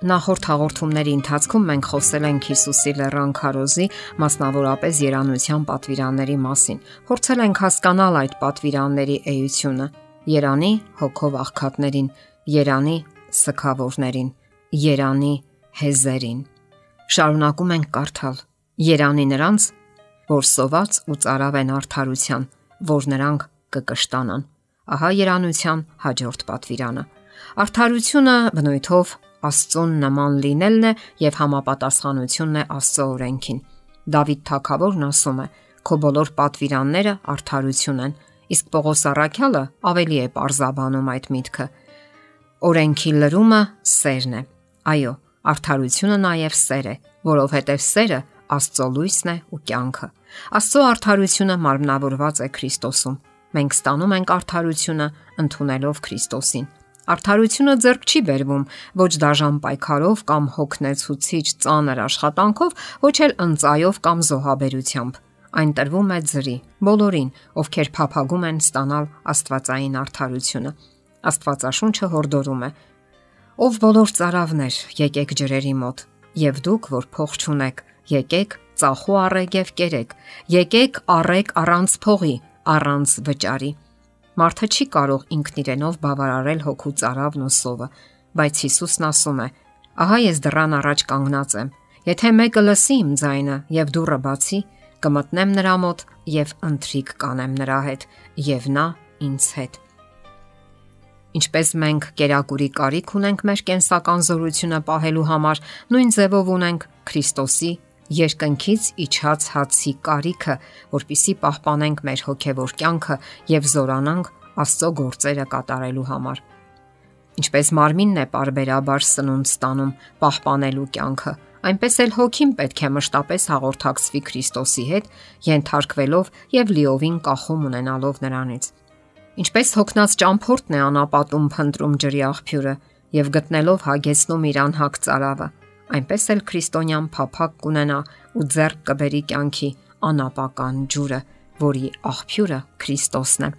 Նախորդ հաղորդումների ընթացքում մենք խոսել ենք Հիսուսի լեռան քարոզի, մասնավորապես երանության պատվիրանների մասին։ Փորձել ենք հասկանալ այդ պատվիրանների էությունը՝ Երանի հոգով աղքատներին, Երանի սքավորներին, Երանի հեզերին։ Շարունակում ենք կարդալ. Երանի նրանց, որ սոված ու ծարավ են արդարության, որ նրանք կկշտանան։ Ահա երանության հաջորդ պատվիրանը։ Արդարությունը բնույթով Աստծուն նման լինելն է եւ համապատասխանությունն է Աստծո օրենքին։ Դավիթ Թագավորն ասում է. Քո բոլոր պատվիրանները արդարություն են, իսկ Պողոս Առաքյալը ավելի է parzabանում այդ միտքը։ Օրենքի լրումը սերն է։ Այո, արդարությունը նաև սեր է, որովհետև սերը Աստծո լույսն է ու կյանքը։ Աստծո արդարությունը մարմնավորված է Քրիստոսում։ Մենք ստանում ենք արդարությունը ընդունելով Քրիստոսին։ Արդարությունը ձեռք չի բերվում ոչ դաժան պայքարով կամ հոգնեցուցիչ ծանր աշխատանքով, ոչ էլ ընծայով կամ զոհաբերությամբ։ Այն տրվում է ձրի բոլորին, ովքեր փափագում են ստանալ Աստվածային արդարությունը։ Աստվածաշունչը հորդորում է. Ով բոլոր цаրավներ, եկեք ջրերի մոտ, եւ դուք, որ փող չունեք, եկեք ծախու առեք եւ կերեք, եկեք առեք առանց փողի, առանց վճարի Մարդը չի կարող ինքն իրենով բավարարել հոգու цаրավն ու սովը, բայց Հիսուսն ասում է. Ահա ես դռան առաջ կանգնած եմ։ Եթե մեկը լսի իմ ձայնը եւ դուռը բացի, կմտնեմ նրա մոտ եւ ընթրիկ կանեմ նրա հետ եւ նա ինձ հետ։ Ինչպես մենք կերակուրի կարիք ունենք մեր կենսական զորությունը պահելու համար, նույն ձևով ունենք Քրիստոսի երկնքից իջած հացի կարիքը, որpիսի պահպանենք մեր հոգևոր կյանքը եւ զորանանք Աստծո գործերը կատարելու համար։ Ինչպես մարմինն է parberabar սնունդ ստանում պահպանելու կյանքը, այնպես էլ հոգին պետք է մշտապես հաղորդակցվի Քրիստոսի հետ, ենթարկվելով եւ լիովին կախում ունենալով նրանից։ Ինչպես հոգնած ճամփորդն է անապատում փնտրում ջրի աղբյուրը եւ գտնելով հագեցնում իր անհակ цаրավը, այնպես էլ քրիստոնյան փափակ կունենա ու ձեռք կբերի կյանքի անապական ջուրը, որի աղբյուրը Քրիստոսն է։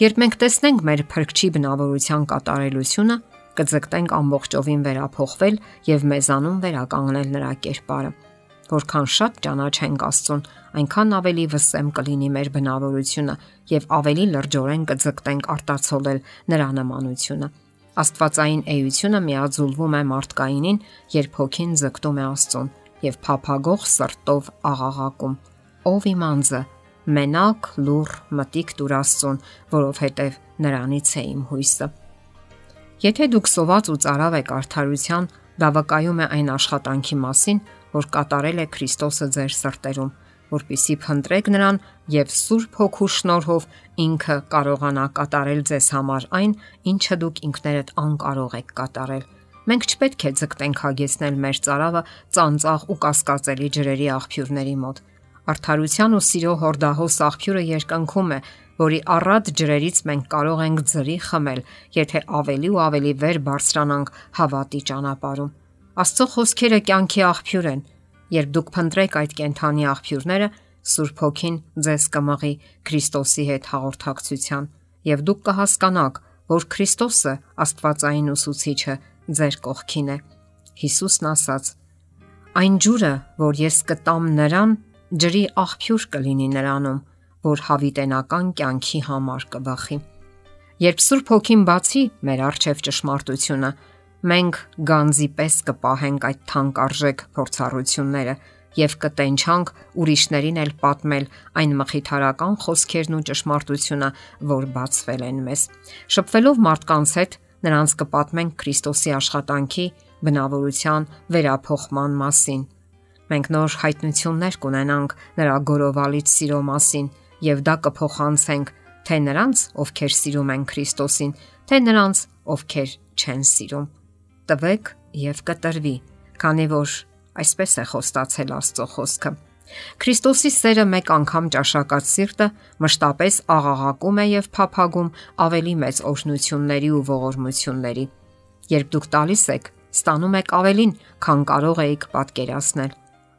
Երբ մենք տեսնենք մեր փրկչի բնավորության կատարելությունը, կձգտենք ամբողջովին վերափոխվել եւ մեզանում վերականգնել նրա կերպարը։ Որքան շատ ճանաչենք Աստծուն, այնքան ավելի վսեմ կլինի մեր բնավորությունը եւ ավելի լրջորեն կձգտենք արտացոլել նրա նմանությունը։ Աստվածային էությունը միաձուլվում է մարդկայինին, երբ հոգին ձգտում է Աստծուն եւ փափագող սրտով աղաղակում. Ով իմ անձը, մենակ լուր մտիկ դուր Աստծուն, որովհետեւ նրանից է իմ հույսը։ Եթե դուք սոված ու ծարավ եք արդարության, դա վկայում է այն աշխատանքի մասին, որ կատարել է Քրիստոսը ձեր սրտերում որpիսի փնտրեք նրան եւ Սուրբ Հոգու շնորհով ինքը կարողանա կատարել ձեզ համար այն, ինչը դուք ինքներդ անկարող եք կատարել։ Մենք չպետք է ձգտենք հագեցնել մեր цаրավը ծանծաղ ու կասկածելի ջրերի աղբյուրների մոտ։ Արթարության ու սիրո հորդահոս աղբյուրը երկնքում է, որի առատ ջրերից մենք կարող ենք ձրի խմել, եթե ավելի ու ավելի վեր բարձրանանք հավատի ճանապարհում։ Աստծո խոսքերը կյանքի աղբյուր են, Երբ դուք փնտրեք այդ կենթանի աղբյուրները, Սուրբ Հոգին ձեզ կմղի Քրիստոսի հետ հաղորդակցության, եւ դուք կհասկանաք, որ Քրիստոսը Աստվածային ուսուցիչը ձեր կողքին է։ Հիսուսն ասաց. Այն ջուրը, որ ես կտամ նրան, ջրի աղբյուր կլինի նրանում, որ հավիտենական կյանքի համար կբախի։ Երբ Սուրբ Հոգին բացի մեր արժև ճշմարտությունը, մենք գանձի պես կպահենք այդ թանկարժեք փորձառությունները եւ կտենչանք ուրիշներին էլ պատմել այն մխիթարական խոսքերն ու ճշմարտությունը, որ բացվել են մեզ։ Շփվելով մարդկանց հետ նրանց կպատմենք Քրիստոսի աշխատանքի բնավորության վերափոխման մասին։ Մենք նոր հայտնություններ կունենանք նրա գորովալից սիրո մասին եւ դա կփոխանցենք թե նրանց, ովքեր սիրում են Քրիստոսին, թե նրանց, ովքեր չեն սիրում տվեք եւ կտրվի, քանի որ այսպես է խոստացել Աստծո խոսքը։ Քրիստոսի սերը մեկ անգամ ճաշակած սիրտը մշտապես աղաղակում է եւ փափագում ավելի մեծ օշնությունների ու ողորմությունների։ Երբ դուք տալիս եք, ստանում եք ավելին, քան կարող եք պատկերացնել։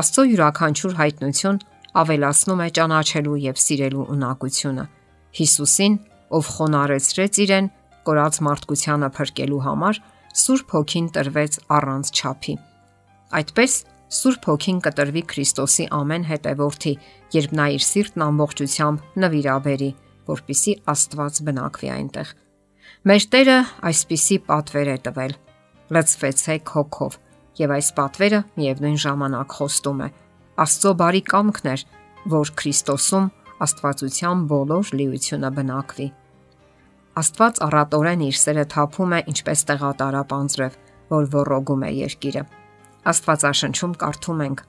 Աստծո յուրաքանչյուր հայտնություն ավելացնում է ճանաչելու եւ սիրելու ունակությունը։ Հիսուսին, ով խոնարեցրեց իրեն կորած մարդկությանը փրկելու համար, Սուրբ Հոգին տրվեց առանց չափի։ Այդպես Սուրբ Հոգին կտրվի Քրիստոսի ամեն հետևորդի, երբ նա իր սիրտն ամբողջությամբ նվիրաբերի, որpիսի Աստված բնակվի այնտեղ։ Մեր Տերը այսպիսի պատվեր է տվել. լցվեցեք հոգով, եւ այս պատվերը միևնույն ժամանակ խոստում է Աստծո բարի կամքն էր, որ Քրիստոսում Աստվածության բոլոր լիությունը բնակվի։ Աստված առատորեն իր սերը թափում է ինչպես տեղատարապ անձրև, որ ոռոգում է երկիրը։ Աստվածաշնչում կարդում ենք.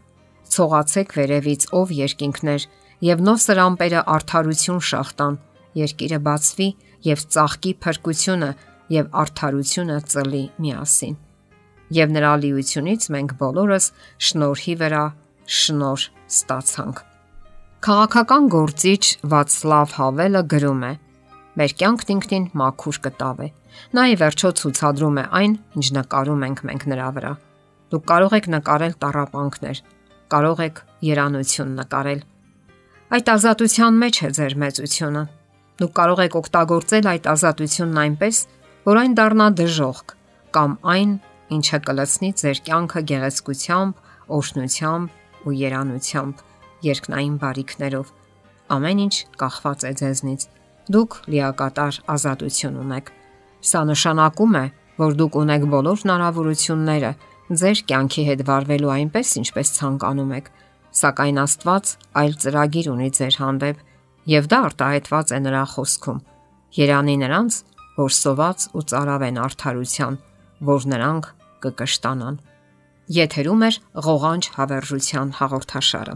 Ցողացեք վերևից ով երկինքներ, եւ նոսր ամպերը արդարություն շախտան, երկիրը բացվի եւ ծաղկի փրկությունը եւ արդարությունը ծլի միասին։ Եվ նրա լիությունից մենք բոլորս շնորհի վրա շնոր ստացանք։ Քաղաքական գործիչ Վացլավ Հավելը գրում է. Մեր կյանքն ինքնին մաքուր կտավ է։ Նա ի վերջո ցուցադրում է այն, ինչ նկարում ենք մենք նրա վրա։ Դուք կարող եք նկարել տարապանքներ, կարող եք երանություն նկարել։ Այդ ազատության մեջ է ձեր մեծությունը։ Դուք կարող եք օգտագործել այդ ազատությունն այնպես, որ այն դառնա դժողք կամ այն, ինչը կլցնի ձեր կյանքը գեղեցկությամբ, օրհնությամբ ու երանությամբ, երկնային բարիքներով։ Ամեն ինչ կախված է ձեզնից դուք լիակատար ազատություն ունեք։ Սա նշանակում է, որ դուք ունեք բոլոր հնարավորությունները ձեր կյանքի հետ վարվելու այնպես, ինչպես ցանկանում եք, սակայն Աստված այլ ծրագիր ունի ձեր հանդեպ, եւ դա արտահայտված է նրա խոսքում։ Երանի նրանց, որ սոված ու ծարավ են արդարության, որ նրանք կկշտանան։ Եթերում է ղողանջ հավերժության հաղորդաշարը։